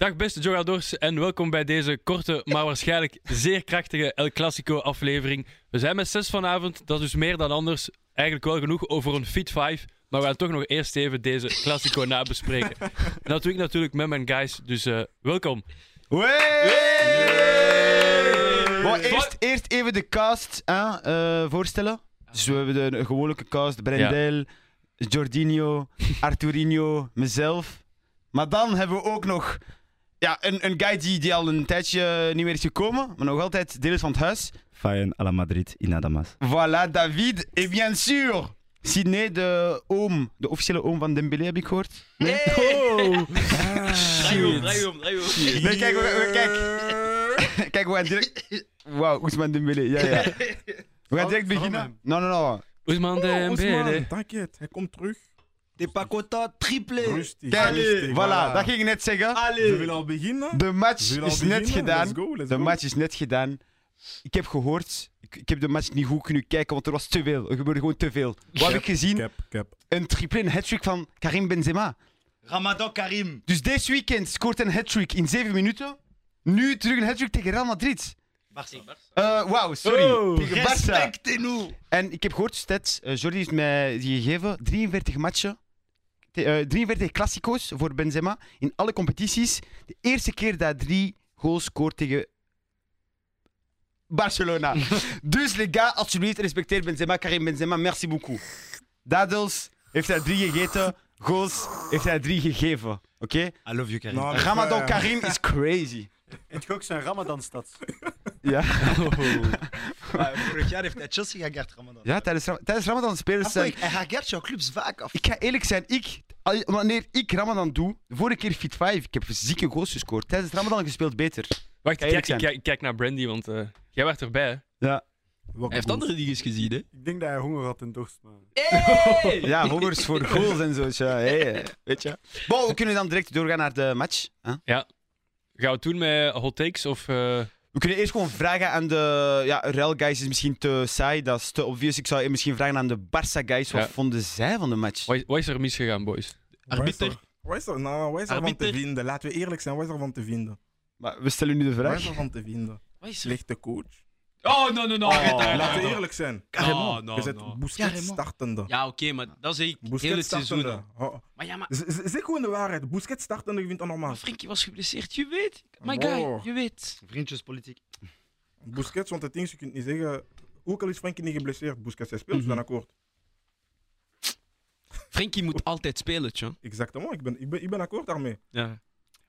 Dag beste jogadors en welkom bij deze korte, maar waarschijnlijk zeer krachtige El Clasico aflevering. We zijn met zes vanavond, dat is dus meer dan anders. Eigenlijk wel genoeg over een Fit 5, maar we gaan toch nog eerst even deze Clasico nabespreken. En dat doe ik natuurlijk met mijn guys, dus eh, welkom. Bon, eerst, eerst even de cast hè, eh, voorstellen. Dus we hebben de gewone cast: Brendel, Jorginho, Arturinho, mezelf. Maar dan hebben we ook nog ja, een, een guy die, die al een tijdje niet meer is gekomen, maar nog altijd deel is van het huis. Fayen à la Madrid in Adamas. Voilà, David. Et bien sûr, Sidney, de oom, de officiële oom van Dembélé heb ik gehoord. Nee? Oh. Draai om, draai om, draai om. Nee, kijk, we, we- kijk. Kijk, we gaan direct... Wauw, Ousmane Dembélé, ja, ja. We gaan direct beginnen. No, no, no. Ousmane Dembélé. Ousmane, t'inquiète, hij komt terug. T'es pas content, triplé. Rustig. Kijk, rustig, voilà, dat ging ik net zeggen. We willen al beginnen. De match We is net gedaan. Let's go, let's De go. match is net gedaan. Ik heb gehoord, ik, ik heb de match niet goed kunnen kijken, want er was te veel. Er gebeurde gewoon te veel. Wat heb ik gezien? Cap, cap. Een triple, een hat-trick van Karim Benzema. Ramadan Karim. Dus deze weekend scoort een hat-trick in 7 minuten. Nu terug een hat-trick tegen Real Madrid. Barça. Eh Wauw, sorry. Oh. tegen. En ik heb gehoord, stats, eh, Jordi heeft mij die gegeven, 43 matchen, 43 klassico's voor Benzema in alle competities. De eerste keer dat hij drie goals scoort tegen Barcelona. dus les gars, alsjeblieft, respecteer Benzema, Karim Benzema, merci beaucoup. Dadels heeft hij drie gegeten, goals heeft hij drie gegeven. Oké? I love you, Karim. Nou, Ramadan eh, Karim is crazy. Het is ook zijn Ramadan-stad. Ja, Maar vorig jaar heeft hij Chelsea gehaald, Ramadan. ja tijdens, Ram- tijdens Ramadan spelers Ah, zijn... fuck, Hij haalt jouw clubs vaak af. Ik ga eerlijk zijn, ik, al- wanneer ik Ramadan doe, de vorige keer Fit 5, ik heb zieke goals gescoord. Tijdens Ramadan gespeeld beter. Wacht, ik eerlijk kijk, ik zijn. kijk, ik kijk naar Brandy, want eh, jij werd erbij. hè? welke Hij heeft andere dingen gezien, hè? Ik denk dat hij honger had en dorst. Maar... Ja, hongers voor goals en zo. tja, hey, weet je. Bon, we kunnen dan direct doorgaan naar de match. hè? Gaan we het doen met hot takes of... eh, We kunnen eerst gewoon vragen aan de ja, Real guys is misschien te saai, dat is te obvious. Ik zou misschien vragen aan de Barça guys, wat Ja. vonden zij van de match? wat, is- wat is er misgegaan, boys? Arbiter. Wat is er, nou, wat is er van Arbiter. te vinden? Laten we eerlijk zijn, wat is er van te vinden? Maar we stellen nu de Wat vraag. is er van te vinden? Wat is er? Slechte coach. Oh, no, no, no. Laten we eerlijk zijn. No, no, Je zet no. Busquets Carrément. startende. Ja, oké, maar dat zeg ik heel Busquets het seizoen. startende. Oh, Maar ja, maar... Zeg gewoon de waarheid. Busquets startende, ik vind dat normaal. Maar Frenkie was geblesseerd, je weet. My guy, je weet. Vriendjespolitiek. Busquets, want het ding is, je kunt niet zeggen... Ook al is Frenkie niet geblesseerd, Busquets hij speelt, mm dan akkoord. Frenkie moet altijd spelen, tjo. Exactement, ik ben, ik ben, ik ben akkoord daarmee. Ja.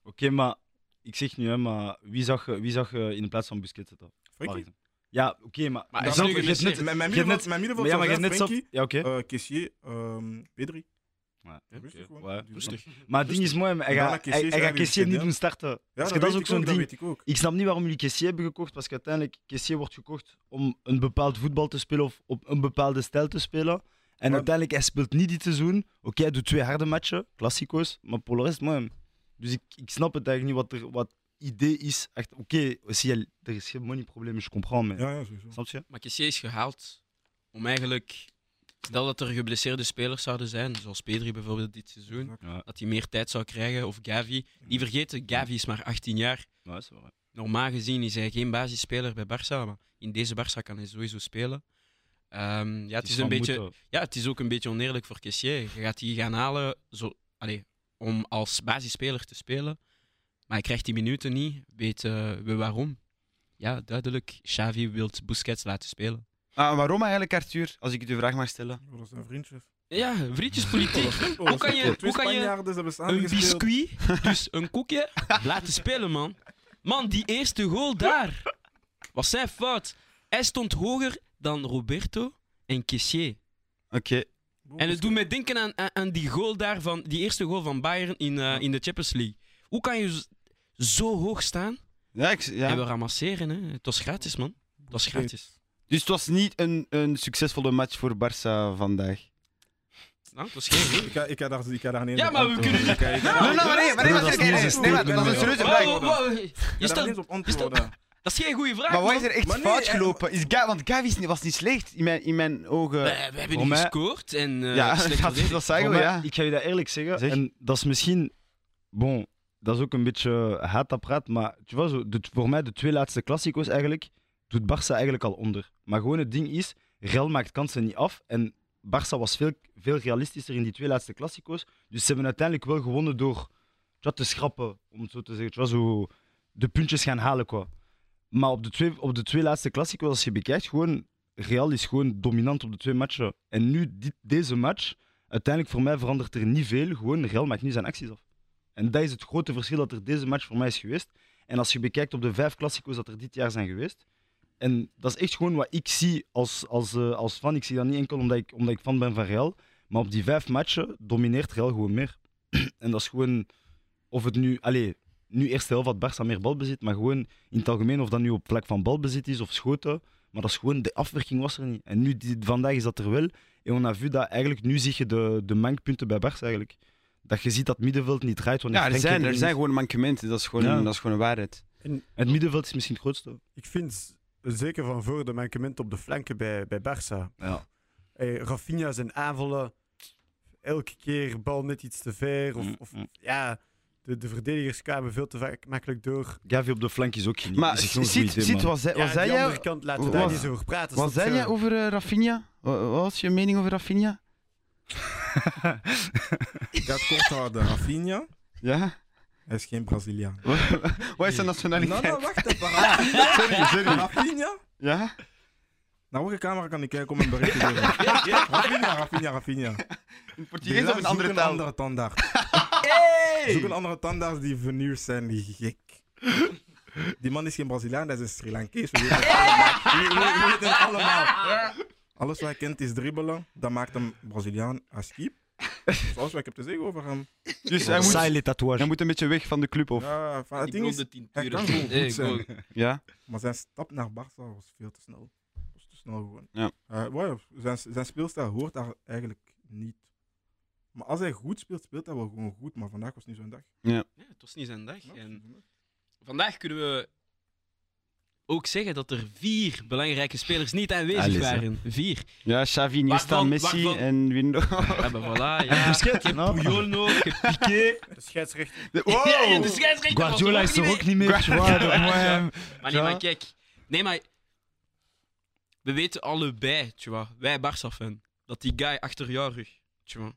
Oké, maar ik zeg nu, hè, maar wie zag, je- wie zag je in de plaats van Busquets zitten? Frenkie? Ja, oké, maar. Maar dat is nu Mijn, middenveld, ja, maar je net. Ja, oké. Frenkie, eh, Kessier, ehm, Pedri. Ja. Rustig gewoon. Ja, rustig. Maar het ding is mooi, hij gaat, hij, Kessier niet doen starten. Ja, Parce que dat, dat is weet ook ik zo'n ding. weet ik ook. Ik snap niet waarom jullie Kessier hebben gekocht, parce que uiteindelijk Kessier wordt gekocht om een bepaald voetbal te spelen of op een bepaalde stijl te spelen. En Maar- uiteindelijk, hij speelt niet dit seizoen. Oké, hij doet twee harde matchen, klassico's, maar voor de rest, mooi. Dus ik, ik snap het eigenlijk niet wat er wat idee is. Echt, Oké, aussi, er is geen moneyprobleem, je comprends, maar Ja, snap je? Maar Kessier is gehaald om eigenlijk... Stel dat er geblesseerde spelers zouden zijn, zoals Pedri bijvoorbeeld dit seizoen. Ja, dat hij meer tijd zou krijgen, of Gavi. Die vergeten, Gavi is maar 18 jaar. ja is wel. hè. Normaal gezien is hij geen basisspeler bij Barça, maar in deze Barça kan hij sowieso spelen. Ehm, ja, het is, een beetje, moeten. ja, het is ook een beetje oneerlijk voor Kessier. Je gaat die gaan halen zo, allee, om als basisspeler te spelen, maar hij krijgt die minuten niet. Weten we waarom? Ja, duidelijk. Xavi wil Busquets laten spelen. Ah, waarom eigenlijk, Arthur? Als ik u de vraag mag stellen. Oh, Dat zijn vriendjes. Ja, vriendjespolitiek. Oh, Hoe kan je- Twee hoe kan je Een biscuit, dus een koekje, laten spelen, man. Man, die eerste goal daar was zijn fout. Hij stond hoger dan Roberto en Kessier. Oké. En het doet mij denken aan, aan, aan die goal daar van, die eerste goal van Bayern in, eh, in de Champions League. Hoe kan je zo hoog staan Ja, ik, ja. en we ramasseren? Hè? Het was gratis, man. Het was gratis. Dus het was niet een, een succesvolle match voor Barça vandaag. Nou, het was geen. Ik ga, ik ga daar, ik ga daar niet Ja, maar we kunnen- Ja, Nee, nee, maar nee, maar nee, Broer, maar dat nee, is niet een serieuze vraag. Je stelt- niet. Dat is geen goede vraag. Maar wat man. is er echt fout eh, gelopen? Is Ga- want Gavi niet- was niet slecht in mijn, in mijn ogen. We, we hebben niet mij- gescoord en eh ja, slecht dat, zeggen we, ja. Ik ga je dat eerlijk zeggen. Zeg. En dat is misschien. Bon, dat is ook een beetje haatapparaat, maar de, voor mij de twee laatste klassico's eigenlijk, doet Barça eigenlijk al onder. Maar gewoon het ding is, Real maakt kansen niet af en Barça was veel, veel realistischer in die twee laatste klassico's. Dus ze hebben uiteindelijk wel gewonnen door vois, te schrappen, om het zo te zeggen. Tu zo de puntjes gaan halen, quoi. Maar op de twee, op de twee laatste klassico's, als je bekijkt, gewoon, Real is gewoon dominant op de twee matchen. En nu, dit, deze match, uiteindelijk voor mij verandert er niet veel. Gewoon, Real maakt nu zijn acties af. En dat is het grote verschil dat er deze match voor mij is geweest. En als je bekijkt op de vijf klassico's dat er dit jaar zijn geweest. En dat is echt gewoon wat ik zie als, als, eh, als fan. Ik zie dat niet enkel omdat ik, omdat ik fan ben van Real. Maar op die vijf matchen domineert Real gewoon meer. en dat is gewoon, of het nu, allez, nu eerste helft had Barça meer balbezit, maar gewoon in het algemeen, of dat nu op vlak van balbezit is of schoten. Maar dat is gewoon, de afwerking was er niet. En nu, vandaag is dat er wel. En on a dat eigenlijk, nu zie je de, de mankpunten bij Barça eigenlijk. Dat je ziet dat het middenveld niet draait. wanneer Ja, er zijn, er zijn gewoon mankementen. Dat is gewoon, Ja. dat is gewoon een waarheid. Het middenveld is misschien het grootste. Ik vind, zeker van voor de mankement op de flanken bij, bij Barça. Ja. Hey, Rafinha zijn aanvallen, elke keer bal net iets te ver. Of, Mm, of mm. ja, de, de verdedigers kwamen veel te vaak makkelijk door. Gavi op de flank is ook geen Maar ziet, wat zei, Ja, wat zei die jij, andere kant laten we wat- daar niet over praten. wat zei je? jij over eh, Rafinha? Wat, wat was je mening over Rafinha? Ik ga het kort houden. Rafinha, Ja? hij is geen Braziliaan. Wat is zijn nationaliteit? Nou, nou, wacht even. Sorry, sorry. Rafinha? Ja? Naar welke camera kan ik kijken om een bericht te geven? Rafinha, Rafinha, Rafinha. In Portugees of een Zoek andere een taal? andere tandarts. Zoek een andere tandarts die veneers zijn, die gek. Die man is geen Braziliaan, dat is een Sri Lankees. We weten het allemaal. We- we- we weten het allemaal. Alles wat hij kent is dribbelen. Dat maakt hem Braziliaan als keep. Zoals wat ik heb te zeggen over hem. Dus hij moet, Saai tatoeage. hij moet een beetje weg van de club, of? Ja, van, het Ik ding is, tien hij uur. kan gewoon goed zijn. Ja? Maar zijn stap naar Barça was veel te snel. Was te snel gewoon. Ja. Eh, wow, zijn, zijn speelstijl hoort daar eigenlijk niet. Maar als hij goed speelt, speelt hij wel gewoon goed. Maar vandaag was niet zo'n dag. Ja, het was niet zijn dag. Ja, En vandaag kunnen we ook zeggen dat er vier belangrijke spelers niet aanwezig waren. Vier. Ja, Xavi, Iniesta, Waarvan- Messi waarvan- en Windo. Ja, maar voilà. Ja. Je hebt Puyol nog, je hebt Piqué. De scheidsrechter. Wow! Ja, de scheidsrechter Guardiola is er ook niet meer. tu vois, Ja. Maar nee, maar kijk. Nee, maar... We weten allebei, tu vois, wij Barça-fan, dat die guy achter jouw rug, tu vois.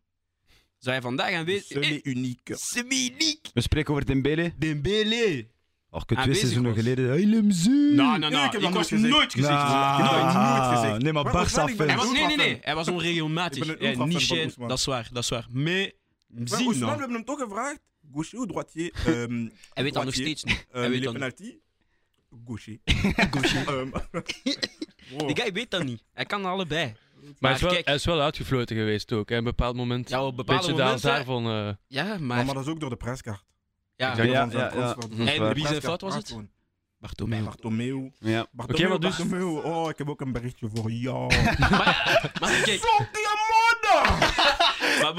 Zou hij vandaag aanwezig... Semi-uniek. Semi-uniek! We spreken over Dembele. Dembele! Or que twee seizoenen was. geleden. Hij hem zien. Nou, nou, ik nou. heb Ik was nooit gezegd. nooit gezegd. Nou, Ik heb dat nooit gezegd. Nee, maar Maar Barça fan. was, nee, nee, nee. Hij was onregelmatig. Ja, ultra niet fan van Shane, Ousmane. dat is waar, dat is waar. Maar, Maar zie Ousmane, we nou. hebben hem toch gevraagd. Gaucher ou droitier? Ehm, Hij weet dat nog steeds niet. Eh, Hij weet les dat niet. penalty? Gaucher. Wow. Die guy weet dat niet. Hij kan allebei. Maar hij is, wel, hij is wel uitgefloten geweest ook. Hè, op een bepaald moment. ja, op bepaalde Beetje daar, momenten... daarvan. eh, Ja, Maar, maar... maar dat is ook door de prijskaart. Ja, Ja, ja. En wie zijn fout was het? Bartomeu. Bartomeu. Ja. Bartomeu, maar dus- Bartomeu. Oh, ik heb ook een berichtje voor jou. Maar, maar kijk, Stop die moeder! maar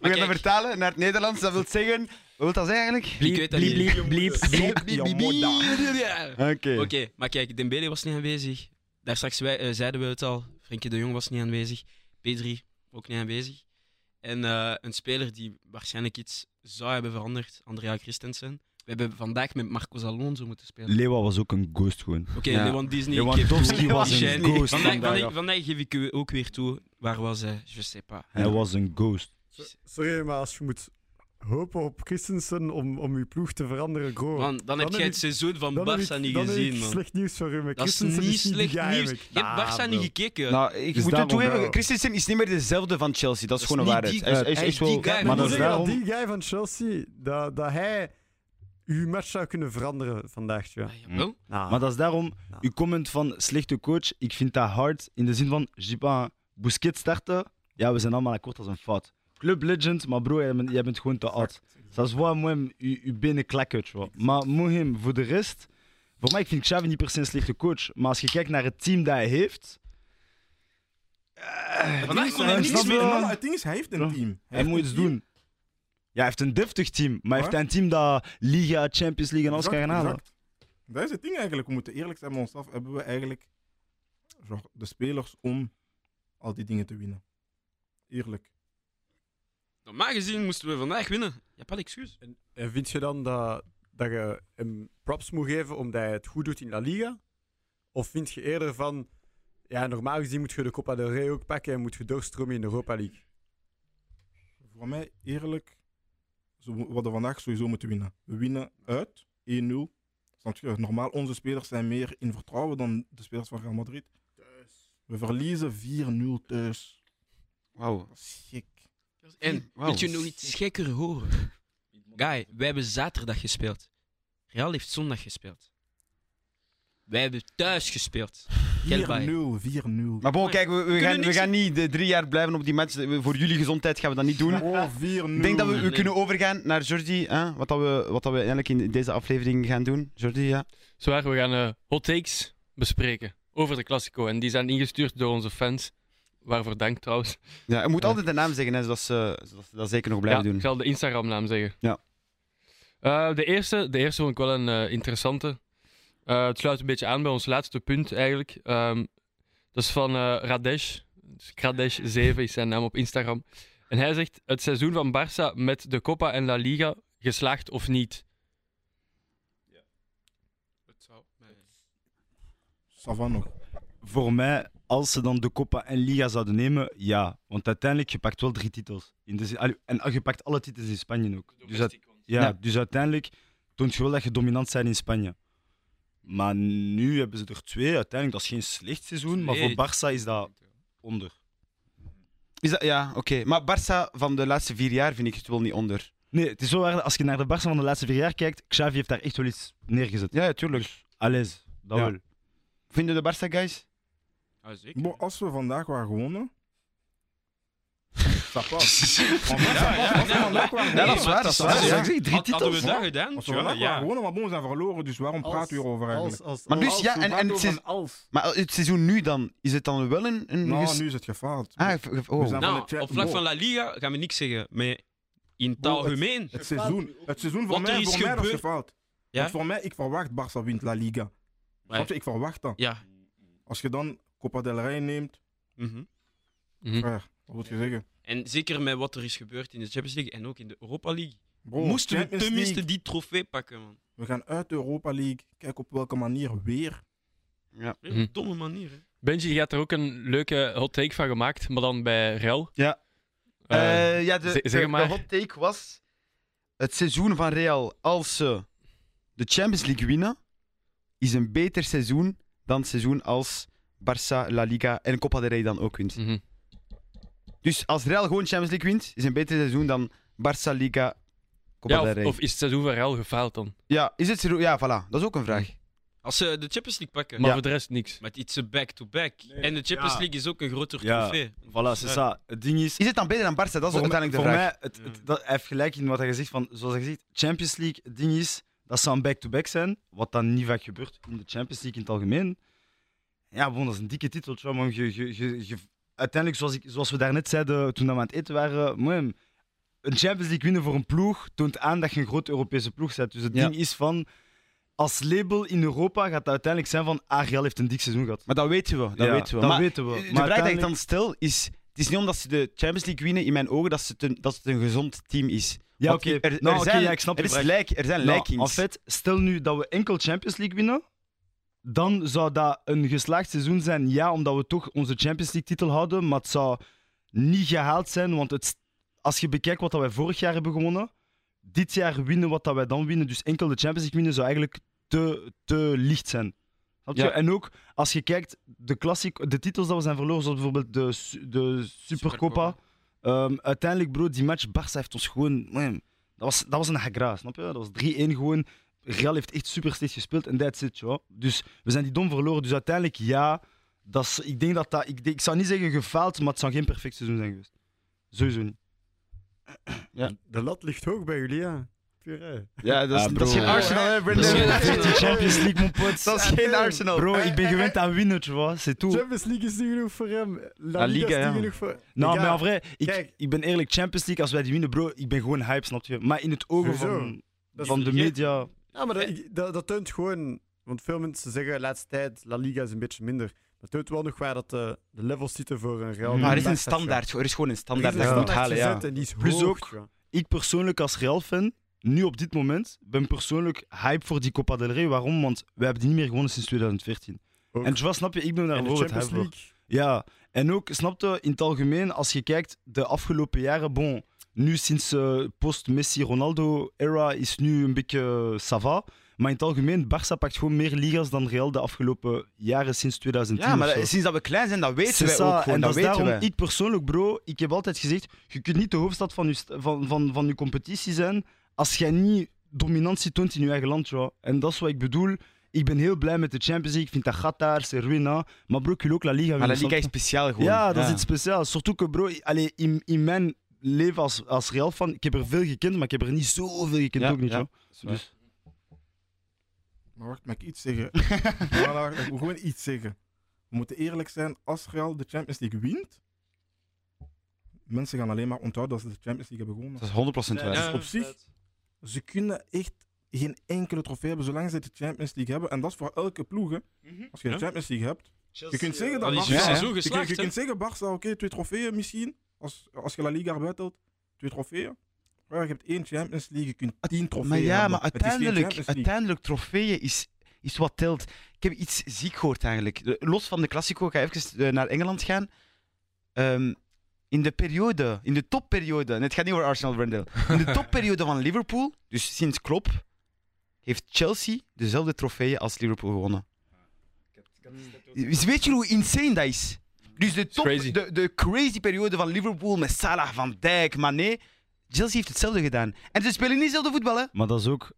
We gaan vertalen naar het Nederlands. Dat wil zeggen... Wat wil dat zeggen eigenlijk? ik weet dat niet. bliep, bliep, bliep. Stop die moeder. Oké. Oké, maar kijk, Dembele was niet aanwezig. Daar straks wij, eh, zeiden we het al. Frenkie de Jong was niet aanwezig. P3 ook niet aanwezig. En eh, een speler die waarschijnlijk iets zou hebben veranderd, Andrea Christensen. We hebben vandaag met Marcos Alonso moeten spelen. Lewa was ook een ghost gewoon. Oké, Ja. Lewandowski Disney. Lewandowski was een ghost Vandaag, vandaag. vandaag, vandaag geef ik u ook weer toe. Waar was hij? Je sais pas. Hij was een ghost. Sorry, maar als je moet hopen op Christensen om, om je ploeg te veranderen, bro. Man, dan heb heb jij ik- het seizoen van Barça niet gezien, man. slecht nieuws voor u. Dat is Christensen niet is slecht nieuws. Je hebt Ah, Barça niet gekeken. Nou, ik Dus moet het toegeven. Christensen is niet meer dezelfde van Chelsea. Dat is gewoon een waarheid. die- Hij is- is is die wel- guy. Maar dat is die guy van Chelsea, dat, dat hij uw match zou kunnen veranderen vandaag. Ja. Ah, jawel. Nou, Maar dat is daarom, Nou. uw comment van slechte coach, ik vind dat hard in de zin van, pas, Busquets starten, ja, we zijn allemaal akkoord als een fout. Club legend, maar bro, jij bent, jij bent gewoon te oud. Dat is waar mooi je, benen. Maar Mohim, voor de rest, voor mij ik vind Xavi niet per se een slechte coach, maar als je kijkt naar het team dat hij heeft, Het Vandaag ding is- kon hij het ding is- meer. nou, Het ding is, hij heeft een Ja. team. hij moet iets doen. Ja, hij heeft een deftig team, maar hij heeft een team dat Liga, Champions League en alles kan gaan halen. Dat is het ding eigenlijk. We moeten eerlijk zijn met onszelf. Hebben we eigenlijk de spelers om al die dingen te winnen? Eerlijk. Normaal gezien moesten we vandaag winnen. Je hebt wel excuus. En, en vind je dan dat, dat je hem props moet geven omdat hij het goed doet in La Liga? Of vind je eerder van, ja, normaal gezien moet je de Copa del Rey ook pakken en moet je doorstromen in de Europa League? Voor mij, eerlijk, we hadden vandaag sowieso moeten winnen. We winnen uit 1-0. Snap je? Normaal, onze spelers zijn meer in vertrouwen dan de spelers van Real Madrid. We verliezen 4-0 thuis. Wauw. Dat is gek. En wil je nog iets gekker horen? Guy, wij hebben zaterdag gespeeld. Real heeft zondag gespeeld. Wij hebben thuis gespeeld. 4-0, 4-0. Maar bon, kijk, we, gaan, we gaan niet de drie jaar blijven op die match. Voor jullie gezondheid gaan we dat niet doen. Oh, 4-0. Ik denk dat we, kunnen overgaan naar Jordi. Hè? Wat, dat we, wat dat we eigenlijk in deze aflevering gaan doen. Jordi, ja. Zwaar, we gaan eh, hot takes bespreken over de Classico. En die zijn ingestuurd door onze fans. Waarvoor dank trouwens. ja je moet Ja. altijd de naam zeggen, hè, zodat, ze, zodat ze dat zeker nog blijven ja, doen. Ik zal de Instagram-naam zeggen. Ja. Eh, de, eerste, de eerste vond ik wel een eh, interessante. Eh, het sluit een beetje aan bij ons laatste punt eigenlijk. Ehm, dat is van eh, Radesh. Dus Radesh7 is zijn naam op Instagram. En hij zegt: Het seizoen van Barça met de Copa en La Liga geslaagd of niet? Savan nog. Voor mij, als ze dan de Copa en Liga zouden nemen, ja. Want uiteindelijk, je pakt wel drie titels. In de allee, en je pakt alle titels in Spanje ook. Dus, uit- ja, Ja. dus uiteindelijk toont je wel dat je dominant bent in Spanje. Maar nu hebben ze er twee. Uiteindelijk, dat is geen slecht seizoen. Maar voor. Barça is dat onder. Is dat, ja, oké. Maar Barça van de laatste vier jaar vind ik het wel niet onder. Nee, het is zo waar, als je naar de Barça van de laatste vier jaar kijkt, Xavi heeft daar echt wel iets neergezet. Ja, tuurlijk. Alles, dat Ja. wel. Vinden de Barça guys? Ah, zeker. Als we vandaag waren gewonnen. Vandaag waren Ja, dat is waar, dat is Dat waar. Ja. drie Had- Hadden we titels. dat gedaan? Als we Ja, vandaag waren gewonnen, maar bon, we zijn verloren, dus waarom praten we hierover eigenlijk? Maar dus, ja, en- en het als? Maar het seizoen nu dan, is het dan wel een... een Nou, nu is het gefaald. Ah, oh. Nou, op vlak van La Liga gaan we niks zeggen. Maar in het Bo, het- seizoen, het seizoen voor Wat er mij, is voor mij dat is gebeurd- gefaald. Ja? Want voor mij, ik verwacht Barça wint La Liga. Ik verwacht dat. Ja. Als je dan Copa del Rey neemt, Mhm. Mhm. frère, wat moet je zeggen? En zeker met wat er is gebeurd in de Champions League en ook in de Europa League. Bro, Moesten we tenminste League, die trofee pakken, man. We gaan uit de Europa League. Kijk op welke manier weer. Ja. Op Mhm. een domme manier, hè. Benji, je hebt er ook een leuke hot take van gemaakt, maar dan bij Real. Ja. Eh, Eh, ja, de, zeg- de- zeg de maar. hot take was... Het seizoen van Real, als ze de Champions League winnen, is een beter seizoen dan het seizoen als Barça, La Liga en Copa del Rey dan ook wint. mhm. Dus als Real gewoon Champions League wint, is een beter seizoen dan Barça, Liga, Copa ja, del of, Rey. of is het seizoen van Real gefaald dan? Ja, is het seizoen- Ja, voilà. Dat is ook een vraag. Als ze de Champions League pakken. Maar Ja. voor de rest niks. Maar het is een back-to-back. En de Champions Ja. League is ook een groter Ja. trofee. Voilà, c'est ça. Het ding is, Is het dan beter dan Barça? Dat is voor, uiteindelijk de voor vraag. mij, het, het- dat, hij heeft gelijk in wat hij zegt. Van, zoals hij zegt, Champions League, het ding is, dat zou een back-to-back zijn. Wat dan niet vaak gebeurt in de Champions League in het algemeen. Ja, bon, dat is een dikke titel. Maar je, je, je, je- uiteindelijk, zoals, ik, zoals we daarnet zeiden toen we aan het eten waren, man, een Champions League winnen voor een ploeg toont aan dat je een grote Europese ploeg bent. Dus het Ja. ding is van, als label in Europa gaat dat uiteindelijk zijn van, ah, Real heeft een dik seizoen gehad. Maar dat weten we. Dat Ja, weten we. dat maar weten we. de Maar vraag die ik uiteindelijk- dan stel is... Het is niet omdat ze de Champions League winnen, in mijn ogen, dat, ze het een, dat het een gezond team is. Ja, oké. Er, er Nou, zijn, ja, ik snap er, is lijk, er zijn Nou, lijkings. Fait, stel nu dat we enkel Champions League winnen, dan zou dat een geslaagd seizoen zijn. Ja, omdat we toch onze Champions League titel houden, maar het zou niet gehaald zijn, want het, als je bekijkt wat dat wij vorig jaar hebben gewonnen, dit jaar winnen wat dat wij dan winnen, dus enkel de Champions League winnen, zou eigenlijk te, te licht zijn. Ja. En ook als je kijkt, de, klassiek, de titels dat we zijn verloren, zoals bijvoorbeeld de, de Supercopa. Ehm, uiteindelijk, bro, die match, Barça heeft ons gewoon. man, dat, was, dat was een hagra, snap je? Dat was 3-1 gewoon. Real heeft echt super slecht gespeeld en that's it, joh. Dus we zijn die dom verloren. Dus uiteindelijk, ja. Dat is, ik denk dat dat. Ik, ik zou niet zeggen gefaald, maar het zou geen perfect seizoen zijn geweest. Sowieso niet. De lat ligt hoog bij jullie, ja. Ja, dat is, Ah, dat is geen Arsenal, hè, Dat is Brendan? geen Arsenal. Champions League, mon pote. Dat is geen Arsenal. Bro, ik ben gewend aan winnen, tu vois. C'est tout. Champions League is niet genoeg voor hem. La, La Liga, is ja. niet genoeg voor... Nou, Ja, maar vrai, ik, kijk. ik ben eerlijk, Champions League, als wij die winnen, bro, ik ben gewoon hype, snap je? Maar in het ogen van, van de media. Ja, maar dat, dat, dat toont gewoon... Want veel mensen zeggen de laatste tijd, La Liga is een beetje minder. Maar Het toont wel nog waar dat de, de levels zitten voor een Real. Maar er is een standaard. Er is gewoon een standaard dat je moet halen. Ja. gezet en die is Plus hoog, ook-. Ik persoonlijk als Real-fan, nu op dit moment, ben persoonlijk hype voor die Copa del Rey. Waarom? Want we hebben die niet meer gewonnen sinds 2014. Ook. En vois, snap je, ik ben En daar de bijvoorbeeld Champions hype voor. League. Ja, en ook, snap je, in het algemeen, als je kijkt, de afgelopen jaren, bon, nu sinds eh, post-Messi-Ronaldo-era is nu een beetje uh, ça va. Maar in het algemeen, Barça pakt gewoon meer ligas dan Real de afgelopen jaren sinds 2010. Ja, maar of zo. dat- sinds dat we klein zijn, dat weten C'est wij ook gewoon. En Dat weten daarom, wij. ik persoonlijk, bro, ik heb altijd gezegd, je kunt niet de hoofdstad van je, van, van, van je competitie zijn als jij niet dominantie toont in je eigen land. Ja. En dat is wat ik bedoel. Ik ben heel blij met de Champions League. Ik vind dat gaat daar, c'est ruïna. Maar bro, ik wil ook La Liga Maar La Liga is speciaal gewoon. Ja, dat is iets speciaals. Surtout que, bro, allee, in, in mijn leven als, als Real fan, ik heb er veel gekend, maar ik heb er niet zoveel gekend Ja, ook niet. ja. Dus, Maar wacht, mag ik iets zeggen? Maar wacht, ik moet gewoon iets zeggen. We moeten eerlijk zijn, als Real de Champions League wint, mensen gaan alleen maar onthouden dat ze de Champions League hebben gewonnen. Dat is 100% waar. Ja, op zich- Ze kunnen echt geen enkele trofee hebben zolang ze de Champions League hebben. En dat is voor elke ploeg. hè. Als je de. Champions League hebt, je kunt zeggen dat Al is Barca- je Ja, seizoen je, kunt- zeggen, Barça, oké, twee trofeeën misschien. Als, als je La Liga erbij telt, twee trofeeën. Maar je hebt één Champions League, je kunt tien trofeeën Maar ja, hebben. maar uiteindelijk, uiteindelijk trofeeën is, is wat telt. Ik heb iets ziek gehoord eigenlijk. Los van de Classico, ga even eh, naar Engeland gaan. Ehm, in de periode, in de topperiode, en het gaat niet over Arsenal Brendel, in de topperiode van Liverpool, dus sinds Klopp, heeft Chelsea dezelfde trofeeën als Liverpool gewonnen. Weet je hoe insane dat is? Dus de, top, crazy. de, de crazy periode van Liverpool met Salah, Van Dijk, Mané, Chelsea heeft hetzelfde gedaan. En ze spelen niet hetzelfde voetbal, hè? Maar dat is ook...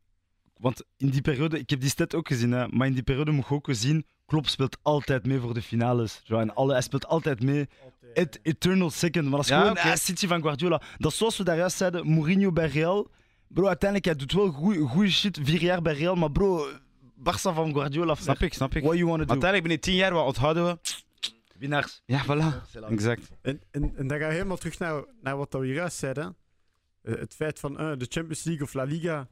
Want in die periode, ik heb die stat ook gezien, hè, maar in die periode moet je ook zien, Klopp speelt altijd mee voor de finales. Zo, en alle, hij speelt altijd mee. Et, eternal second, maar dat is Ja, gewoon oké. eh, City van Guardiola. Dat is zoals we daar juist zeiden, Mourinho bij Real. Bro, uiteindelijk, hij doet wel goede shit, vier jaar bij Real, maar bro, Barça van Guardiola. Snap ik, snap ik. What you do? uiteindelijk binnen tien jaar, wat onthouden we? Winnaars. Ja, voilà. Exact. En, en, en dan ga je helemaal terug naar, naar wat we hier juist zeiden. Eh, het feit van eh, de Champions League of La Liga.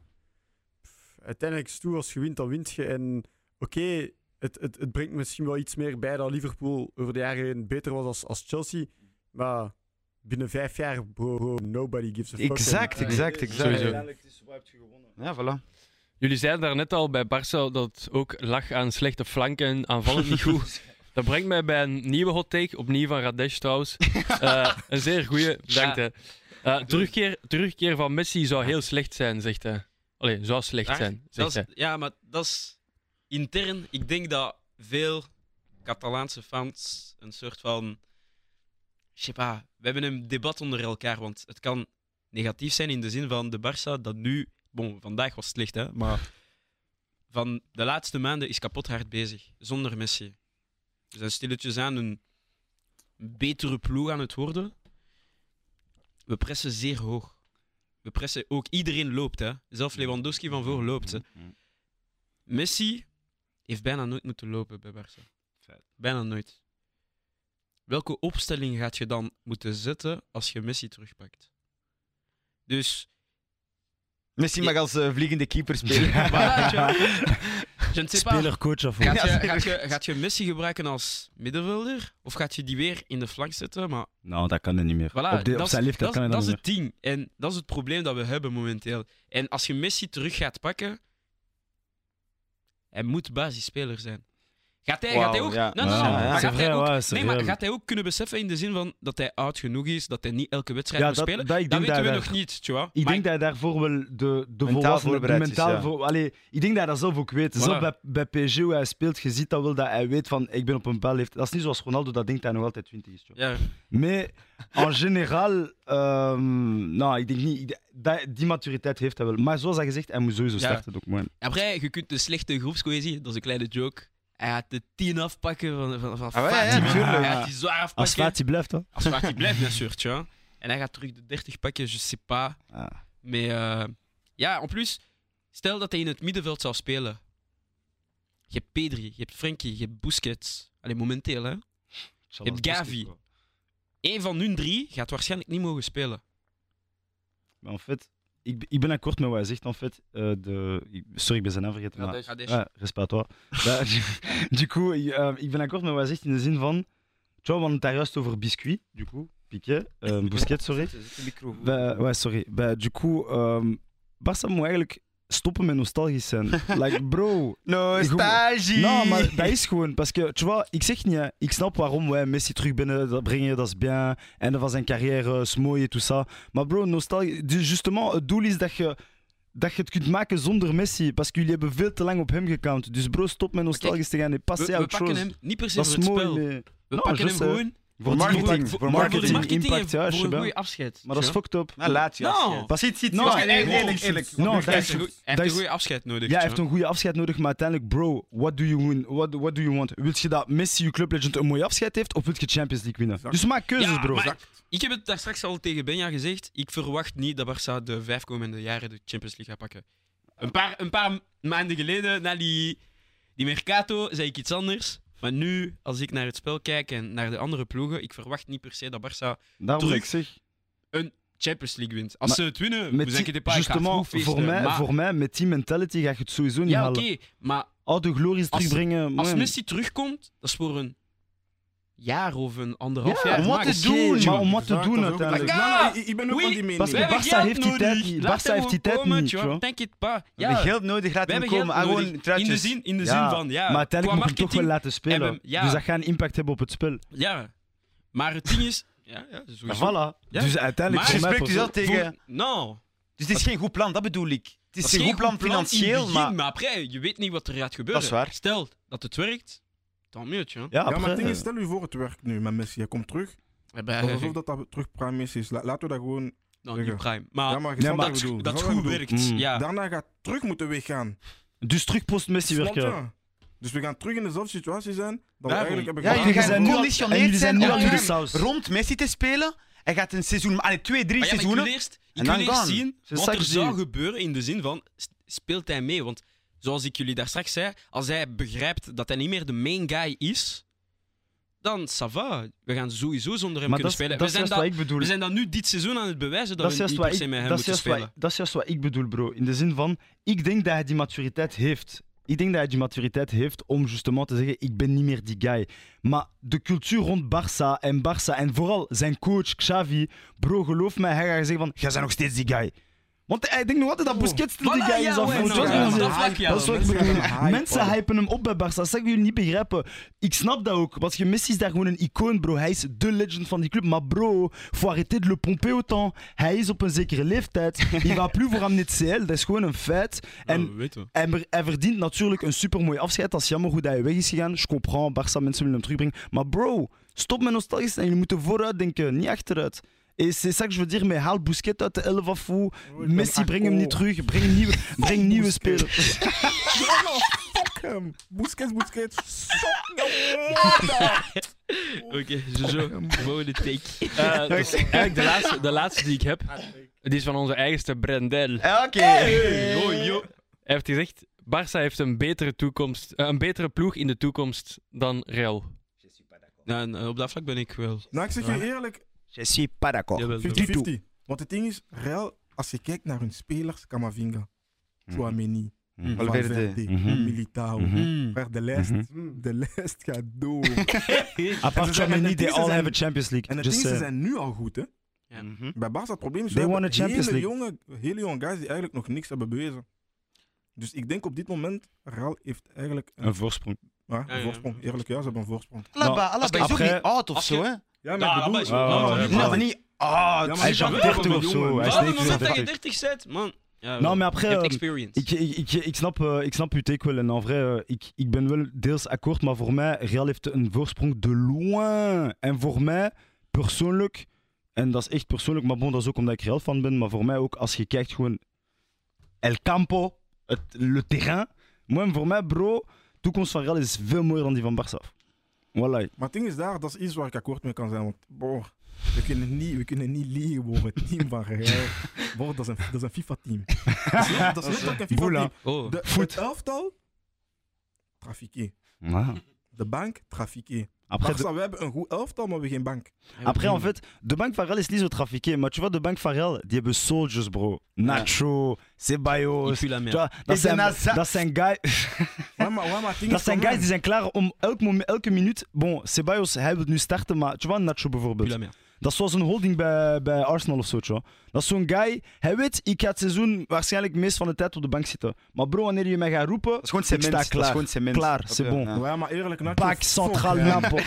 Pff, uiteindelijk is het toe, als je wint, dan wint je. En oké, het, het, het brengt misschien wel iets meer bij dat Liverpool over de jaren heen beter was als, als Chelsea. Maar binnen vijf jaar, bro, bro, nobody gives a fuck. Exact, En- exact, exact. Sowieso. Ja, voilà. Jullie zeiden daar net al bij Barça dat het ook lag aan slechte flanken en aanvallend niet goed. Dat brengt mij bij een nieuwe hot take, opnieuw van Radesh trouwens. Eh, een zeer goede, bedankt. hè. Eh, terugkeer, terugkeer van Messi zou heel slecht zijn, zegt hij. Allee, zou slecht zijn, Dat zegt hij. ja, maar dat is intern. Ik denk dat veel Catalaanse fans een soort van. Pas, we hebben een debat onder elkaar, want het kan negatief zijn in de zin van de Barça dat nu. Bon, vandaag was het slecht, hè, maar van de laatste maanden is kapot hard bezig, zonder Messi. We zijn stilletjes aan een betere ploeg aan het worden. We pressen zeer hoog. We pressen ook, iedereen loopt, hè. Zelfs Lewandowski van voor loopt. Hè. Messi heeft bijna nooit moeten lopen bij Barça. Bijna nooit. Welke opstelling gaat je dan moeten zetten als je Messi terugpakt? Dus, Messi mag als eh, vliegende keeper spelen. vois. je. Speler-coach of Gaat je, gaat, je, gaat je Messi gebruiken als middenvelder? Of gaat je die weer in de flank zetten? Maar Nou, dat kan hij niet meer. Voilà, op, de, op dat zijn is- leeftijd dat, kan is- hij dat dat is niet het ding. En dat is het probleem dat we hebben momenteel. En als je Messi terug gaat pakken, hij moet basisspeler zijn. Gaat hij, gaat hij Wauw, ook... ja. Nee, nee, Ja, nee, ja, maar gaat hij ook- ouais, c'est nee, maar vrai. gaat hij ook kunnen beseffen in de zin van dat hij oud genoeg is, dat hij niet elke wedstrijd Ja, moet dat- spelen? dat- Dat denk weten we dat nog niet. Ik Maar denk dat hij daarvoor wel de, de Mentaal volwassenen, is, mentaal ja. voor, allee, ik denk dat hij dat zelf ook weet. Voilà. Zelf bij, bij PSG, hoe hij speelt, je ziet dat wel dat hij weet van ik ben op een bal heeft. Dat is niet zoals Ronaldo dat denkt hij nog altijd 20 is. Ja, Maar en generaal, ehm, nou, ik denk niet, dat, die maturiteit heeft hij wel. Maar zoals hij gezegd, hij moet sowieso Ja. starten. Ook, man. Après, je kunt de slechte groepscohesie, dat is een kleine joke. Hij gaat de 10 afpakken van, van, van Ah, ja, ja. Hij gaat die zwaar Als afpakken. Fati blijft, hoor. Als Fati blijft, bien sûr, tu vois. En hij gaat terug de 30 pakken, je sais pas. Ah. Maar eh, ja, en plus, stel dat hij in het middenveld zou spelen. Je hebt Pedri, je hebt Frenkie, je hebt Busquets. Allee, momenteel, hè. Je hebt Gavi. Eén van hun drie gaat waarschijnlijk niet mogen spelen. Maar en fait, ik, ik ben akkoord met wat hij zegt, en fait. Eh, de, sorry, ik ben zijn naam vergeten. maar-. Ja. Bah, du, coup, eh, ik ben akkoord met wat hij zegt in de zin van... Tu vois, we hadden het daar juist over biscuit, du coup. Piquet, Busquets, sorry. Bah, ouais, sorry. Bah, du coup, ehm Barça moet eigenlijk stoppen met nostalgisch zijn. like, bro. Nostalgie! Non, maar dat is gewoon. Parce que, tu vois, ik zeg niet, hè, ik snap waarom wij Messi terug binnen dat brengen, dat is bien. Einde van zijn carrière, is mooi en tout ça. Maar bro, nostalgie. Dus justement, het doel is dat je, dat je het kunt maken zonder Messi. Parce que jullie hebben veel te lang op hem gecount. Dus bro, stop met nostalgisch te gaan en We, passer we autre pakken chose. hem niet per se Dat voor het mooi, spel. We Non, pakken je hem gewoon Voor marketing. Voor marketing. marketing impact, ja, voor een goede afscheid. Maar dat is fucked up. Nou, laat je No. afscheid. Pas Ziet, ziet, No, ziet. nee, Eerlijk, eerlijk, nee. eerlijk. No, Hij heeft is- een goede afscheid nodig. Ja, hij heeft een goede afscheid nodig, maar uiteindelijk, bro, what do you win? What, what do you want? Wil je dat Messi, je clublegend, een mooie afscheid heeft, of wil je Champions League winnen? Exact. Dus maak keuzes, Ja, bro. maar ik heb het daar straks al tegen Benja gezegd. Ik verwacht niet dat Barça de vijf komende jaren de Champions League gaat pakken. Een paar, een paar maanden geleden, na die, die Mercato, zei ik iets anders. Maar nu, als ik naar het spel kijk en naar de andere ploegen, ik verwacht niet per se dat Barça Daarom Terug. ik zeg, Champions League wint. Als Maar ze het winnen, pas, ik ga justement, voor mij, maar, voor mij, met die mentality ga je het sowieso niet ja, oké, halen. maar Oude glories Als- terugbrengen. als man. Messi terugkomt, dat is voor een jaar of een anderhalf Ja, jaar. om wat te doen, maar om wat te doen dat uiteindelijk. Ja, Ja, ik, ben ook van die mening. Geld heeft die tijd hem heeft die gewoon tijd niet. Denk het pas. We hebben geld nodig, laat hem hebben komen. geld Ah, gewoon In de zin, in de Ja, zin van, ja, maar uiteindelijk qua moet je toch wel laten spelen. hebben- ja. Dus dat gaat een impact hebben op het spel. Ja, maar het ding is... Ja, ja, sowieso. Voilà. Ja. Dus uiteindelijk Maar spreekt dus al persoonlijk- tegen... Nou, Dus het is geen goed plan, dat bedoel ik. Het is dat geen goed plan financieel, maar... maar après, je weet niet wat er gaat gebeuren. Dat is waar. Stel dat het werkt, dan moet je. Ja, Ja, maar het ding is, eh, stel u voor het werkt nu met Messi. Hij komt terug. We hebben Alsof dat, dat terug prime Messi is. La- Laten we dat gewoon... nou, niet prime. Maar, ja, maar je nee, ik dat Je het snapt goed ik werkt. Mm. Ja. Daarna gaat terug moeten weggaan. Dus terug post Messi Snap werken. je? Dus we gaan terug in dezelfde situatie zijn. Dat we Daarom. eigenlijk hebben Ja, jullie gaan geconditioneerd zijn zijn nu om saus. rond Messi te spelen. Hij gaat een seizoen, allee, twee, drie ja, maar ik seizoenen. wil eerst, ik En wil dan eerst zien wat er je zou gebeuren in de zin van, speelt hij mee? Want zoals ik jullie daar straks zei, als hij begrijpt dat hij niet meer de main guy is, dan ça va. We gaan sowieso zonder hem Maar kunnen dat, spelen. dat We zijn, dat, ik bedoel. we zijn dat nu dit seizoen aan het bewijzen dat, we niet se met hem dat is moeten spelen. wat- dat is juist wat ik bedoel, bro. In de zin van, ik denk dat hij die maturiteit heeft. Ik denk dat hij die maturiteit heeft om justement te zeggen, ik ben niet meer die guy. Maar de cultuur rond Barça en Barça en vooral zijn coach Xavi, bro, geloof mij, hij gaat zeggen van, jij bent nog steeds die guy. Want hij denkt nog altijd dat Busquets de Voilà, guy is. af. ik ik Mensen hypen. Hem op bij Barça. Dat zeggen jullie niet begrijpen. Ik snap dat ook. Want je Messi is daar gewoon een icoon, bro. Hij is de legend van die club. Maar bro, faut arrêter de le pomper autant. Hij is op een zekere leeftijd. Il va plus voor amener het CL. Dat is gewoon een feit. En hij, verdient natuurlijk een supermooi afscheid. Dat is jammer hoe dat hij weg is gegaan. Je comprends, Barça, mensen willen hem terugbrengen. Maar bro, stop met nostalgisch zijn. Jullie moeten vooruit denken, niet achteruit. Et c'est ça que je veux dire, mais haal Busquets uit de elf af. hoe. ben Messi, breng hem niet terug. Breng nieuwe, breng nieuwe spelers. Fuck hem. Busquets, Busquets. Oké, zo. Volgende take. Eh, dus eigenlijk de laatste, de laatste die ik heb, die is van onze eigenste Brendel. Ja, Oké. Yo. Hij heeft gezegd, Barça heeft een betere, toekomst, eh, een betere ploeg in de toekomst dan Real. Nou, en, eh, op dat vlak ben ik wel. Nou, ik zeg je eerlijk, Je suis pas d'accord. Jawel, 50-50. Want het ding is, Real, als je kijkt naar hun spelers, Camavinga, Chouameni, Mhm. Valverde. Valverde, Mhm. Militao, Mhm. Hmm. Frère, de lijst, Mhm. de lijst gaat door. À En part ze zijn- Chamini, en they all have a Champions League. En het ding is, ze zijn nu al goed, hè. Ja. Mhm. Bij Barca het probleem is, They we won hebben a Champions hele League. jonge, hele jonge guys die eigenlijk nog niks hebben bewezen. Dus ik denk op dit moment, Real heeft eigenlijk een, Een voorsprong. ja, een Ja, ja. voorsprong. Eerlijk, ja, ze hebben een voorsprong. Alaba, Alaba is ook niet oud of zo, hè? Ja, maar Ja, ik bedoel... maar is- Ah, ja, maar niet maar Hij is je al kan 30 wel of zo. Hij is niet hij 34. 30 zet, man. Ja, Nou, maar je après, ehm, experience. Ik, ik, ik, ik, snap, eh, ik snap uw take wel. En en vrai, eh, ik, ik ben wel deels akkoord. Maar voor mij, Real heeft een voorsprong de loin. En voor mij, persoonlijk, en dat is echt persoonlijk, maar bon, dat is ook omdat ik Real fan ben. Maar voor mij ook, als je kijkt gewoon El Campo, het le terrain. Moi, voor mij, bro, de toekomst van Real is veel mooier dan die van Barça. Voilà. Maar het ding is daar, dat is iets waar ik akkoord mee kan zijn. Want, boh, we kunnen niet, we kunnen niet liegen boven het team van Real. Boh, dat is een, dat is een FIFA-team. Dat is letterlijk een. FIFA-team. Oh. De. Het elftal, trafiqué. De bank, trafiqué. Après, de- Barca, we hebben een goed elftal, maar we hebben geen bank. Après, en fait, de Bank Farrell is niet zo trafiqué. Maar tu vois, de Bank Farrell, die hebben soldiers, bro. Nacho, Ceballos. Dat zijn, dat zijn guys. Dat zijn guys die zijn klaar om elk moment, elke minuut. Bon, Ceballos, hij wil nu starten, maar tu vois, Nacho bijvoorbeeld. Dat is zoals een holding bij, bij Arsenal of zo, tjo. Dat is zo'n guy, hij weet, ik ga het seizoen waarschijnlijk het meest van de tijd op de bank zitten. Maar bro, wanneer je mij gaat roepen, Dat is gewoon ik cement. sta Dat is klaar. gewoon cement. Klaar, Snap c'est bon. Ja. Ja, maar eerlijk, Nacho. Fuck centraal hem. Napel.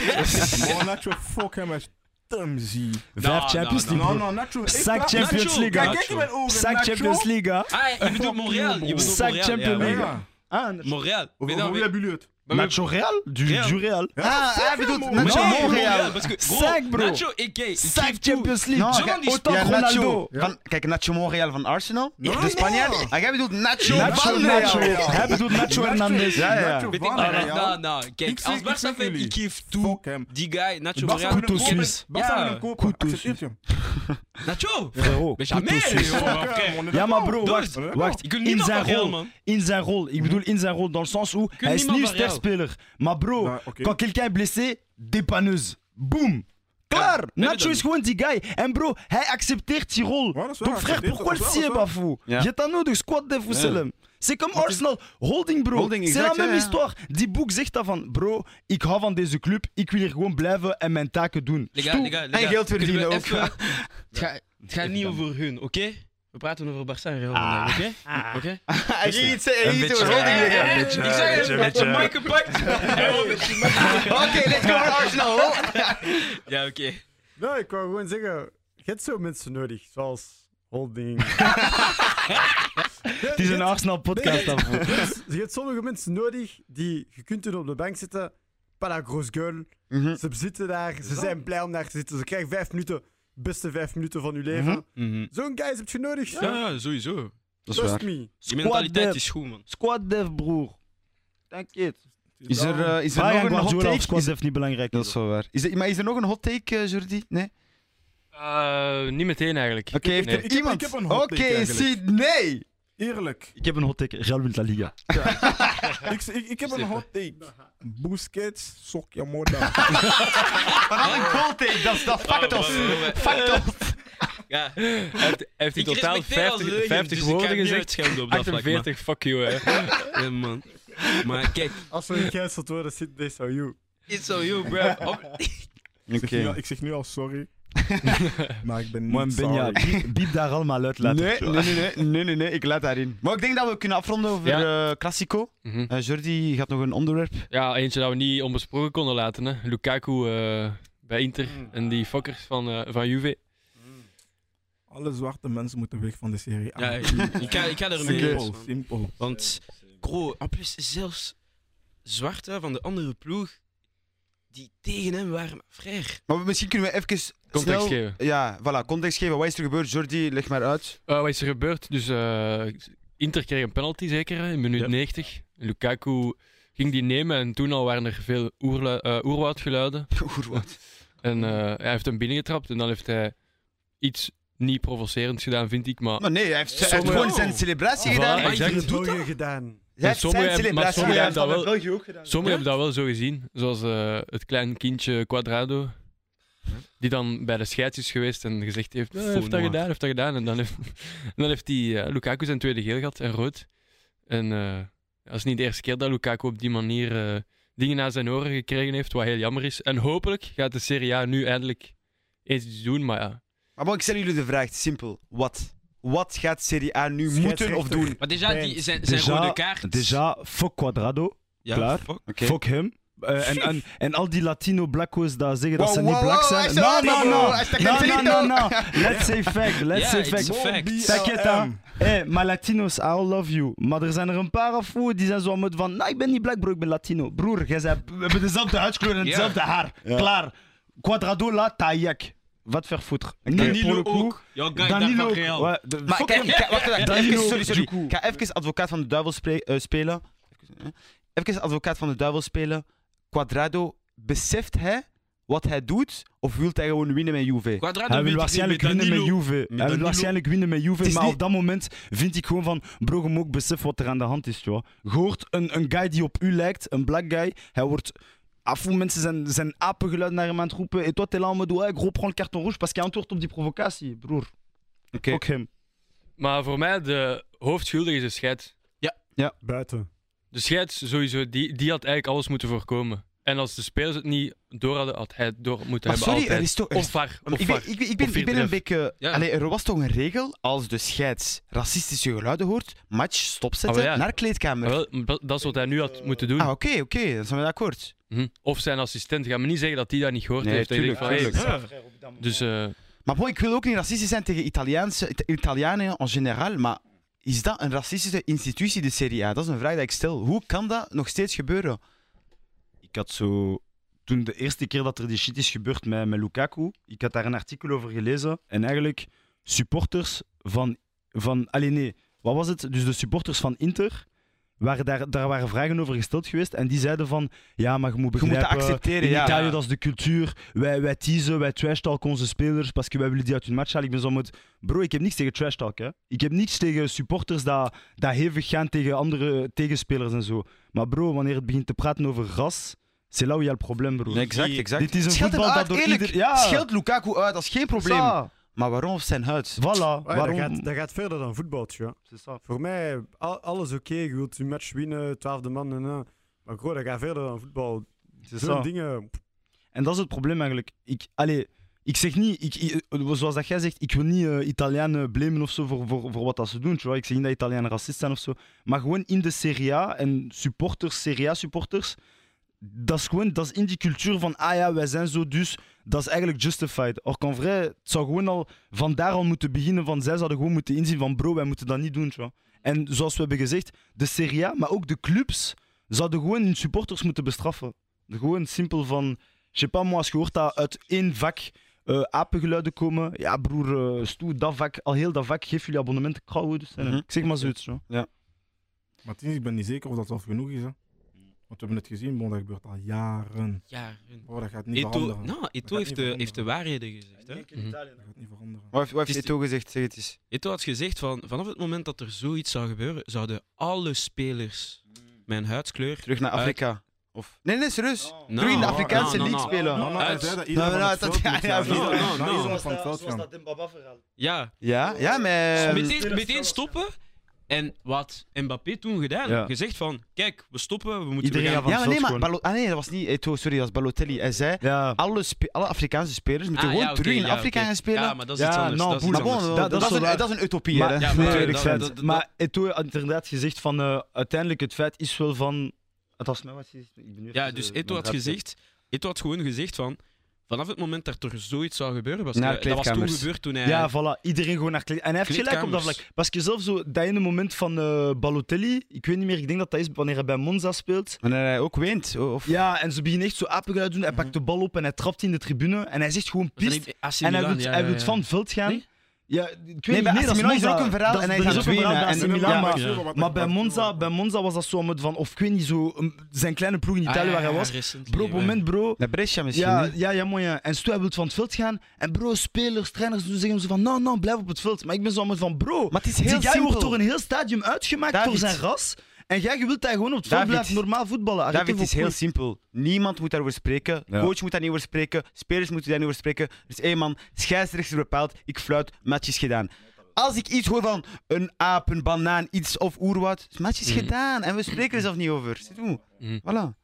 Nacho, fuck hem als Tumzie. Vijf Champions League, Nou, bro. nou, Nacho. Zak Champions League, Kijk, hè. kijk in mijn ogen. Zak. Champions League. Ah, je bedoelt Montreal. Zak Montreal. Champions League. Ah, Montreal. Hoe hebben jullie het? Nacho Real? Du, Real. du Real. Ah, hij bedoelt hem, Nacho man. Nee, Montreal. Parce que, bro, Zak, bro. Nacho, ik, ik, ik Zak geef toe. Champions League. Nou, Zo kijk, van die autant ja, Ronaldo. Nacho. Ja. Van, kijk, Nacho Monreal van Arsenal. No, de no. Spanjaard. En jij bedoelt Nacho, Nacho, van Nacho. Real. Hij bedoelt Nacho Hernandez. Ja, ja. Nacho Weet ik, van ah, Real. nou, nou, Ik kijk, zeg- als ik Barca zeg fan, jullie. ik geef toe. Fuck hem. Die guy, Nacho Barca Montreal. wil hem Couteau kopen. Suisse. Barca wil Ja. hem kopen. Couteau Accepteert je hem? Nacho! Frérot, Mais couteau jamais! suisse. joh, Fuck frère. hem, on est Ja, maar bro, d'accord. wacht, On est wacht. Je kunt In niemand zijn van Real, rol, man. in zijn rol. Ik bedoel in zijn rol, dans le sens où hij is niemand nu van Real. sterspeler. Maar bro, Ja, oké. quand quelqu'un est blessé, dépanneuse. Boom. Klaar. nee, Nacho dat- is gewoon die guy. En bro, hij accepteert die rol. Ja, dat is waar, Donc frère, accepteert pourquoi dat, le dat is sier waar, pas fou Ja. Je t'en nodig, squad def ou selem. C'est comme Arsenal. Holding, bro. Holding, C'est la même histoire. Die boek zegt dat van, bro, ik hou van deze club. Ik wil hier gewoon blijven en mijn taken doen. Gars, les En geld verdienen ook. even- Het gaat- het gaat niet over hun, oké? We praten over Barça en Real vandaag, oké? Oké? Hij ging iets beetje, over holding Ik zeg een het, beetje, de een mic gepakt. Oké, let's go Arsenal. hoor. Ja, oké. Nou, ik wou gewoon zeggen, je hebt zo mensen nodig, zoals Holding. Het is een Arsenal podcast daarvoor. Je hebt sommige mensen nodig die je kunt doen op de bank zitten. Pas la grosse gueule. Mhm. Ze zitten daar, ze zijn blij om daar te zitten. Ze krijgen vijf minuten, beste vijf minuten van je leven. Mhm. Zo'n guys heb je nodig. Ja, ja, sowieso. Dat is Trust me. Die mentaliteit is goed, man. Squad def, broer. T'inquiète. Is er, eh, is er nog een hot take? squad Is- def niet belangrijk Dat is wel waar. Is er, maar is er nog een hot take, eh, Jordi? Nee? Oké, Eh, niet meteen eigenlijk. heeft Nee. er Ik heb- iemand... ik heb een hot Oké, eigenlijk. Eerlijk. Ik heb een hot take. Real wint La Liga. Ik, ik, ik heb een hot take. Busquets, sok je moeder. Maar dat een goal take, dat is dat factos. Factos. Ja, Hij heeft, hij heeft in totaal respecteer als 50, legend, 50 dus ik woorden gezegd. op dat vlak, 48, fuck you, hè. Ja, man. Maar kijk, Als we gecanceld worden, zit deze on you. it's on you, bro. Op- Ik, zeg nu al, Oké. ik zeg nu al sorry. maar ik ben niet Benja, biep, biep daar allemaal uit later. Nee, nee, nee, nee, nee, nee, nee, ik laat daarin. Maar ik denk dat we kunnen afronden over eh Classico. Mhm. Eh, Jordi gaat nog een onderwerp. Ja, eentje dat we niet onbesproken konden laten. Hè. Lukaku eh, bij Inter en die fuckers van, eh, van Juve. Alle zwarte mensen moeten weg van de serie. A. Ja, ik, ik ga, ik ga er mee. simpel, simpel. Want, bro, en plus zelfs zwarte van de andere ploeg die tegen hem waren, maar frère. Maar misschien kunnen we even Context snel- geven. Ja, voilà, context geven. Wat is er gebeurd? Jordi, leg maar uit. Eh, wat is er gebeurd? Dus eh, Inter kreeg een penalty zeker, in minuut Ja. 90. Lukaku ging die nemen en toen al waren er veel oerlu- eh, oerwoudgeluiden. Oerwoud. En eh, hij heeft hem binnengetrapt en dan heeft hij iets niet provocerends gedaan, vind ik. Maar Maar nee, hij heeft, hij heeft gewoon zijn celebratie gedaan. Exact. doet België dat? gedaan. Sommigen zijn hebben- maar sommigen hebben dat wel- België ook gedaan. Sommigen hebben dat wel zo gezien, zoals eh, het klein kindje Quadrado. Die dan bij de scheids is geweest en gezegd heeft: "Eh, heeft dat gedaan, heeft dat gedaan. En dan heeft, en dan heeft die, eh, Lukaku zijn tweede geel gehad en rood. En eh dat is niet de eerste keer dat Lukaku op die manier eh, dingen naar zijn oren gekregen heeft, wat heel jammer is. En hopelijk gaat de Serie A nu eindelijk eens iets doen, maar ja. Maar ik stel jullie de vraag, simpel. Wat? Wat gaat Serie A nu moeten of doen? Maar déjà, die, zijn, zijn Déjà, rode kaart. déjà, fuck Quadrado. ja, klaar. fuck. Fuck hem. Eh, en, en, en al die Latino blackos daar zeggen dat Wow, ze niet black zijn. No, no, no. hij is No, no, ritmo. no, no. Let's say fact. Let's say fact. fact. T'inquiète, hein. Hé, maar Latino's, I all love you. Maar er zijn er een paar af die zijn zo aan het van, nou, ik ben niet black, bro, ik ben Latino. Broer, jij zei, we hebben dezelfde huidskleur en hetzelfde haar. Klaar. Quadrado, la, taillek. Wat verfoutre. Nee, pour Danilo le coup. ook. Jouw guy daar Danilo ook. De- Maar kijk, hem. kijk, wacht even, Danilo, even, sorry, sorry. Ik ga even advocaat van de duivel eh, spelen. Even, advocaat van de duivel spelen. Quadrado, beseft hij wat hij doet? Of wil hij gewoon winnen met Juve? Quadrado Hij wil waarschijnlijk winnen met Juve. Hij wil waarschijnlijk winnen met Juve. Maar op dat moment vind ik gewoon van... Bro, je moet ook beseffen wat er aan de hand is. Joh. Je hoort een, een guy die op u lijkt, een black guy. Hij wordt Afou, mensen zijn, zijn apengeluid naar hem aan het roepen. Et toi, t'es là en mode, ouais, gros, prends le carton rouge, parce qu'il antwoordt op die provocatie, broer. Oké. Ook hem. Maar voor mij, de hoofdschuldige is de scheid. Buiten. De scheid, sowieso, die, die had eigenlijk alles moeten voorkomen. En als de spelers het niet door hadden, had hij het door moeten Maar hebben sorry, altijd. er is toch... er is- Of VAR, of ik, ben, ik, ben, ik, ben, ik ben een beetje... Ja. Allee, er was toch een regel, als de scheids racistische geluiden hoort, match stopzetten, Ah, ja. naar kleedkamer. Ah, wel, dat- is wat hij nu had moeten doen. Ah, oké, oké, dan zijn we akkoord. Mhm. Of zijn assistent. Ga me niet zeggen dat hij dat niet gehoord Nee, heeft. Dat je tuurlijk, denkt van, hey, tuurlijk. Dus eh, Maar bon, ik wil ook niet racistisch zijn tegen Italiaanse, Ita- Italianen in generaal, maar is dat een racistische institutie, de Serie A? Dat is een vraag die ik stel. Hoe kan dat nog steeds gebeuren? Ik had zo... Toen de eerste keer dat er die shit is gebeurd met, met Lukaku, ik had daar een artikel over gelezen. En eigenlijk, supporters van... van allee, nee, wat was het? Dus de supporters van Inter, waren daar, daar waren vragen over gesteld geweest. En die zeiden van, ja, maar je moet Je moet begrijpen... dat accepteren, In ja. Italië, dat is de cultuur. Wij, wij teasen, wij trashtalken onze spelers, parce que wij willen die uit hun match halen. Ik ben zo met... Bro, ik heb niks tegen trashtalk, hè. Ik heb niks tegen supporters dat, dat hevig gaan tegen andere tegenspelers en zo. Maar bro, wanneer het begint te praten over ras, c'est là où il y a le probleem, bro. Nee, exact, exact. Dit is een Scheld voetbal uit, dat door eerlijk. ieder... Ja, Scheld Lukaku uit, dat is geen probleem. ça. Maar waarom op zijn huid? Voilà, ja, waarom... dat, gaat, dat gaat verder dan voetbal, ça. Voor mij, al- alles oké. Je wilt je match winnen, twaalfde man en eh. Maar dat gaat verder dan voetbal. Zo'n dingen. En dat is het probleem eigenlijk. Ik, allee, ik zeg niet, ik, ik- zoals dat jij zegt, ik wil niet eh, Italianen blamen of zo voor, voor, voor wat dat ze doen. vois. Ik zeg niet dat Italianen racist zijn of zo. Maar gewoon in de Serie A en supporters, Serie A supporters, dat is gewoon dat is in die cultuur van, ah ja, wij zijn zo, dus dat is eigenlijk justified. Or qu'en vrai, het zou gewoon al van daar al moeten beginnen, van zij zouden gewoon moeten inzien van, bro, wij moeten dat niet doen. En zoals we hebben gezegd, de Serie A, maar ook de clubs, zouden gewoon hun supporters moeten bestraffen. Gewoon simpel van, je sais pas, moi, als je hoort dat uit één vak eh, apengeluiden komen, ja broer, eh stoe, dat vak, al heel dat vak, geef jullie abonnementen, krauwen. Mhm. Ik zeg maar zoiets. Zo. Maar het is, ik ben niet zeker of dat al genoeg is. Hè. Want we hebben het gezien, bon, dat gebeurt al jaren. Ja, Bro, dat gaat niet Eto, veranderen. nou, Eto heeft, de, heeft de waarheden gezegd. Hè? Mhm. Dat gaat niet veranderen. Wat heeft, wat Eto'o gezegd? Zeg het eens. Eto had gezegd van vanaf het moment dat er zoiets zou gebeuren, zouden alle spelers mijn huidskleur Terug naar uit- Afrika. Of... Nee, nee, serieus. Terug in de Afrikaanse league spelen. Nou, nou, Uit- zei dat iedereen van het dat- veld ja, moet ja. Ja, Ja, ja, maar... meteen, meteen stoppen. En wat Mbappé toen gedaan, Ja. gezegd van, kijk, we stoppen, we moeten Iedereen gaan... van Ja, maar nee, maar... Balo- ah nee, dat was niet Eto'o, sorry, dat was Balotelli. Hij zei, Ja, alle, alle Afrikaanse spelers moeten Ah, gewoon ja, terug in ja, Afrika gaan spelen. Ja, maar dat is iets anders. nou, dat is maar bon, anders. dat, dat is een, dat is een utopie, Maar- hè. Maar- dat- feit. dat- dat- maar Eto'o had inderdaad gezegd van, eh, uiteindelijk het feit is wel van... Het was mij wat je Ja, dus eh, Eto had gezegd, Eto had gewoon gezegd van, vanaf het moment dat er zoiets zou gebeuren, was Naar dat was toen gebeurd toen hij... Ja, voilà. Iedereen gewoon naar kleed. En hij heeft gelijk op dat vlak. Parce que zelf zo, dat ene moment van eh Balotelli, ik weet niet meer, ik denk dat dat is wanneer hij bij Monza speelt. Wanneer hij ook weent. Of... Ja, en ze beginnen echt zo apengeluid doen. Hij pakt de bal op en hij trapt in de tribune. En hij zegt gewoon Was pist. En hij wil, Ja, hij ja, wil ja. van het veld gaan. Nee? Ja, ik weet Nee, niet, bij AC Milan is er ook een verhaal Dat- en hij gaat AC en- Milan, ja, maar- maar- Maar bij Monza, bij Monza was dat zo met van, of ik weet niet, zo, zijn kleine ploeg in Ah, Italië ja, waar hij ja, was. recently, Bro, op ja. het moment, bro, Naar Brescia misschien. Ja, ja, ja, mooi. Ja. En Stu hij wil van het veld gaan. En bro, spelers, trainers doen zeggen zo van, nou, nou, blijf op het veld. Maar ik ben zo met van, bro, Maar het is die heel simpel. wordt door een heel stadium uitgemaakt David. voor zijn ras. En jij je wilt hij gewoon op het veld David. blijven normaal voetballen. Arrête David, het is heel simpel. Niemand moet daarover spreken. Ja. Coach moet daar niet over spreken. Spelers moeten daar niet over spreken. Er is één man, scheidsrechter bepaalt. Ik fluit, match is gedaan. Als ik iets hoor van een aap, een banaan, iets of oerwoud, match is Mhm. gedaan. En we spreken er zelf niet over. Mhm. Voilà.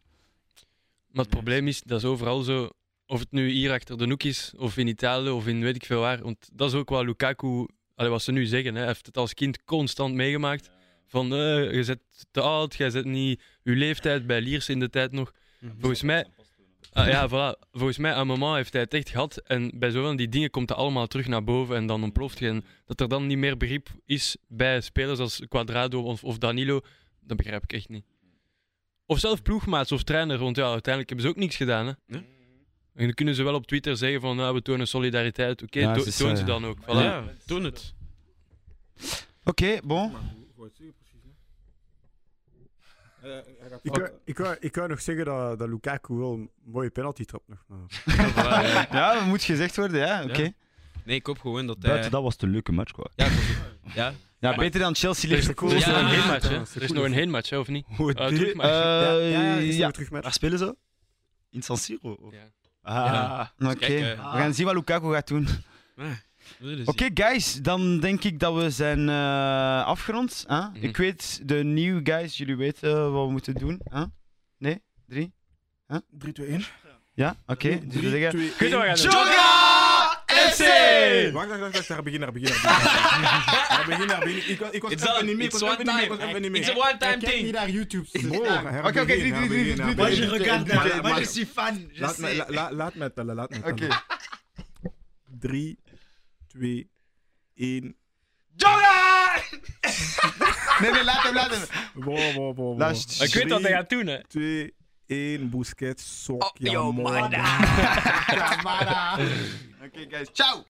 Maar het probleem is, dat is overal zo. Of het nu hier achter de hoek is, of in Italië, of in weet ik veel waar. Want dat is ook wat Lukaku, allee, wat ze nu zeggen, hè. hij heeft het als kind constant meegemaakt. Van, eh, je zet te oud, jij zet niet je leeftijd bij Liers in de tijd nog. Volgens mij, ah, ja, voilà. Volgens mij, aan een moment heeft hij het echt gehad. En bij zoveel van die dingen komt het allemaal terug naar boven en dan ontploft je. En dat er dan niet meer begrip is bij spelers als Quadrado of, of Danilo, dat begrijp ik echt niet. Of zelf ploegmaats of trainer, want ja, uiteindelijk hebben ze ook niks gedaan. Hè? Nee. En dan kunnen ze wel op Twitter zeggen van nou, we tonen solidariteit. Oké, Ja, to- het is, toon eh, ze dan ook. Voilà. Ja, doen het. Oké, bon. Maar hoe- hoe het zit precies, hè? Eh, hij gaat Ik, fout- wou- ik, wou, ik wou nog zeggen dat, dat Lukaku wel een mooie penalty trapt nog. Maar... Ja. Dat moet gezegd worden, ja. Oké. Ja. Nee, ik hoop gewoon dat hij... Buiten dat was een leuke match, quoi. Ja, ja. Ja, beter dan Chelsea is, Liverpool. er is Ja, nog een heenmatch, hè? Er is nog een heenmatch, of niet? Hoe Eh, die- terugmatch. Eh, ja, ja, is ja. Waar spelen ze? In San Siro? of- Ja. Ah. Oké, eh, we gaan zien wat Lukaku gaat doen. Oké, guys, dan denk ik dat we zijn eh, afgerond. hè? Mhm. Ik weet, de nieuwe guys, jullie weten wat we moeten doen. hè? Nee? Drie? 3, 2, 1. Ja? Oké. Dus zeggen... 2, Goed, we gaan doen. Joga FC! Wacht, wacht, wacht, daar begin, daar begin, daar begin. Daar begin. Ik was- Ik was It's even niet mee, ik it's was even niet mee, ik niet. It's a one-time Kijk niet thing. naar YouTube. Bro, Oké, oké, drie, drie, drie, drie, drie, drie. je regarde Maar- déjà, maar je suis fan. Laat me, la- laat me tellen, laat me Oké. tellen. 3, 2, 1. Joga! nee, nee, laat hem, laat hem. Wow, wow, wow. Luister. Ik weet wat hij gaat doen, hè. 2, 1, Busquets, sok, Oh, ja, yo, man. Oké, guys. Ciao!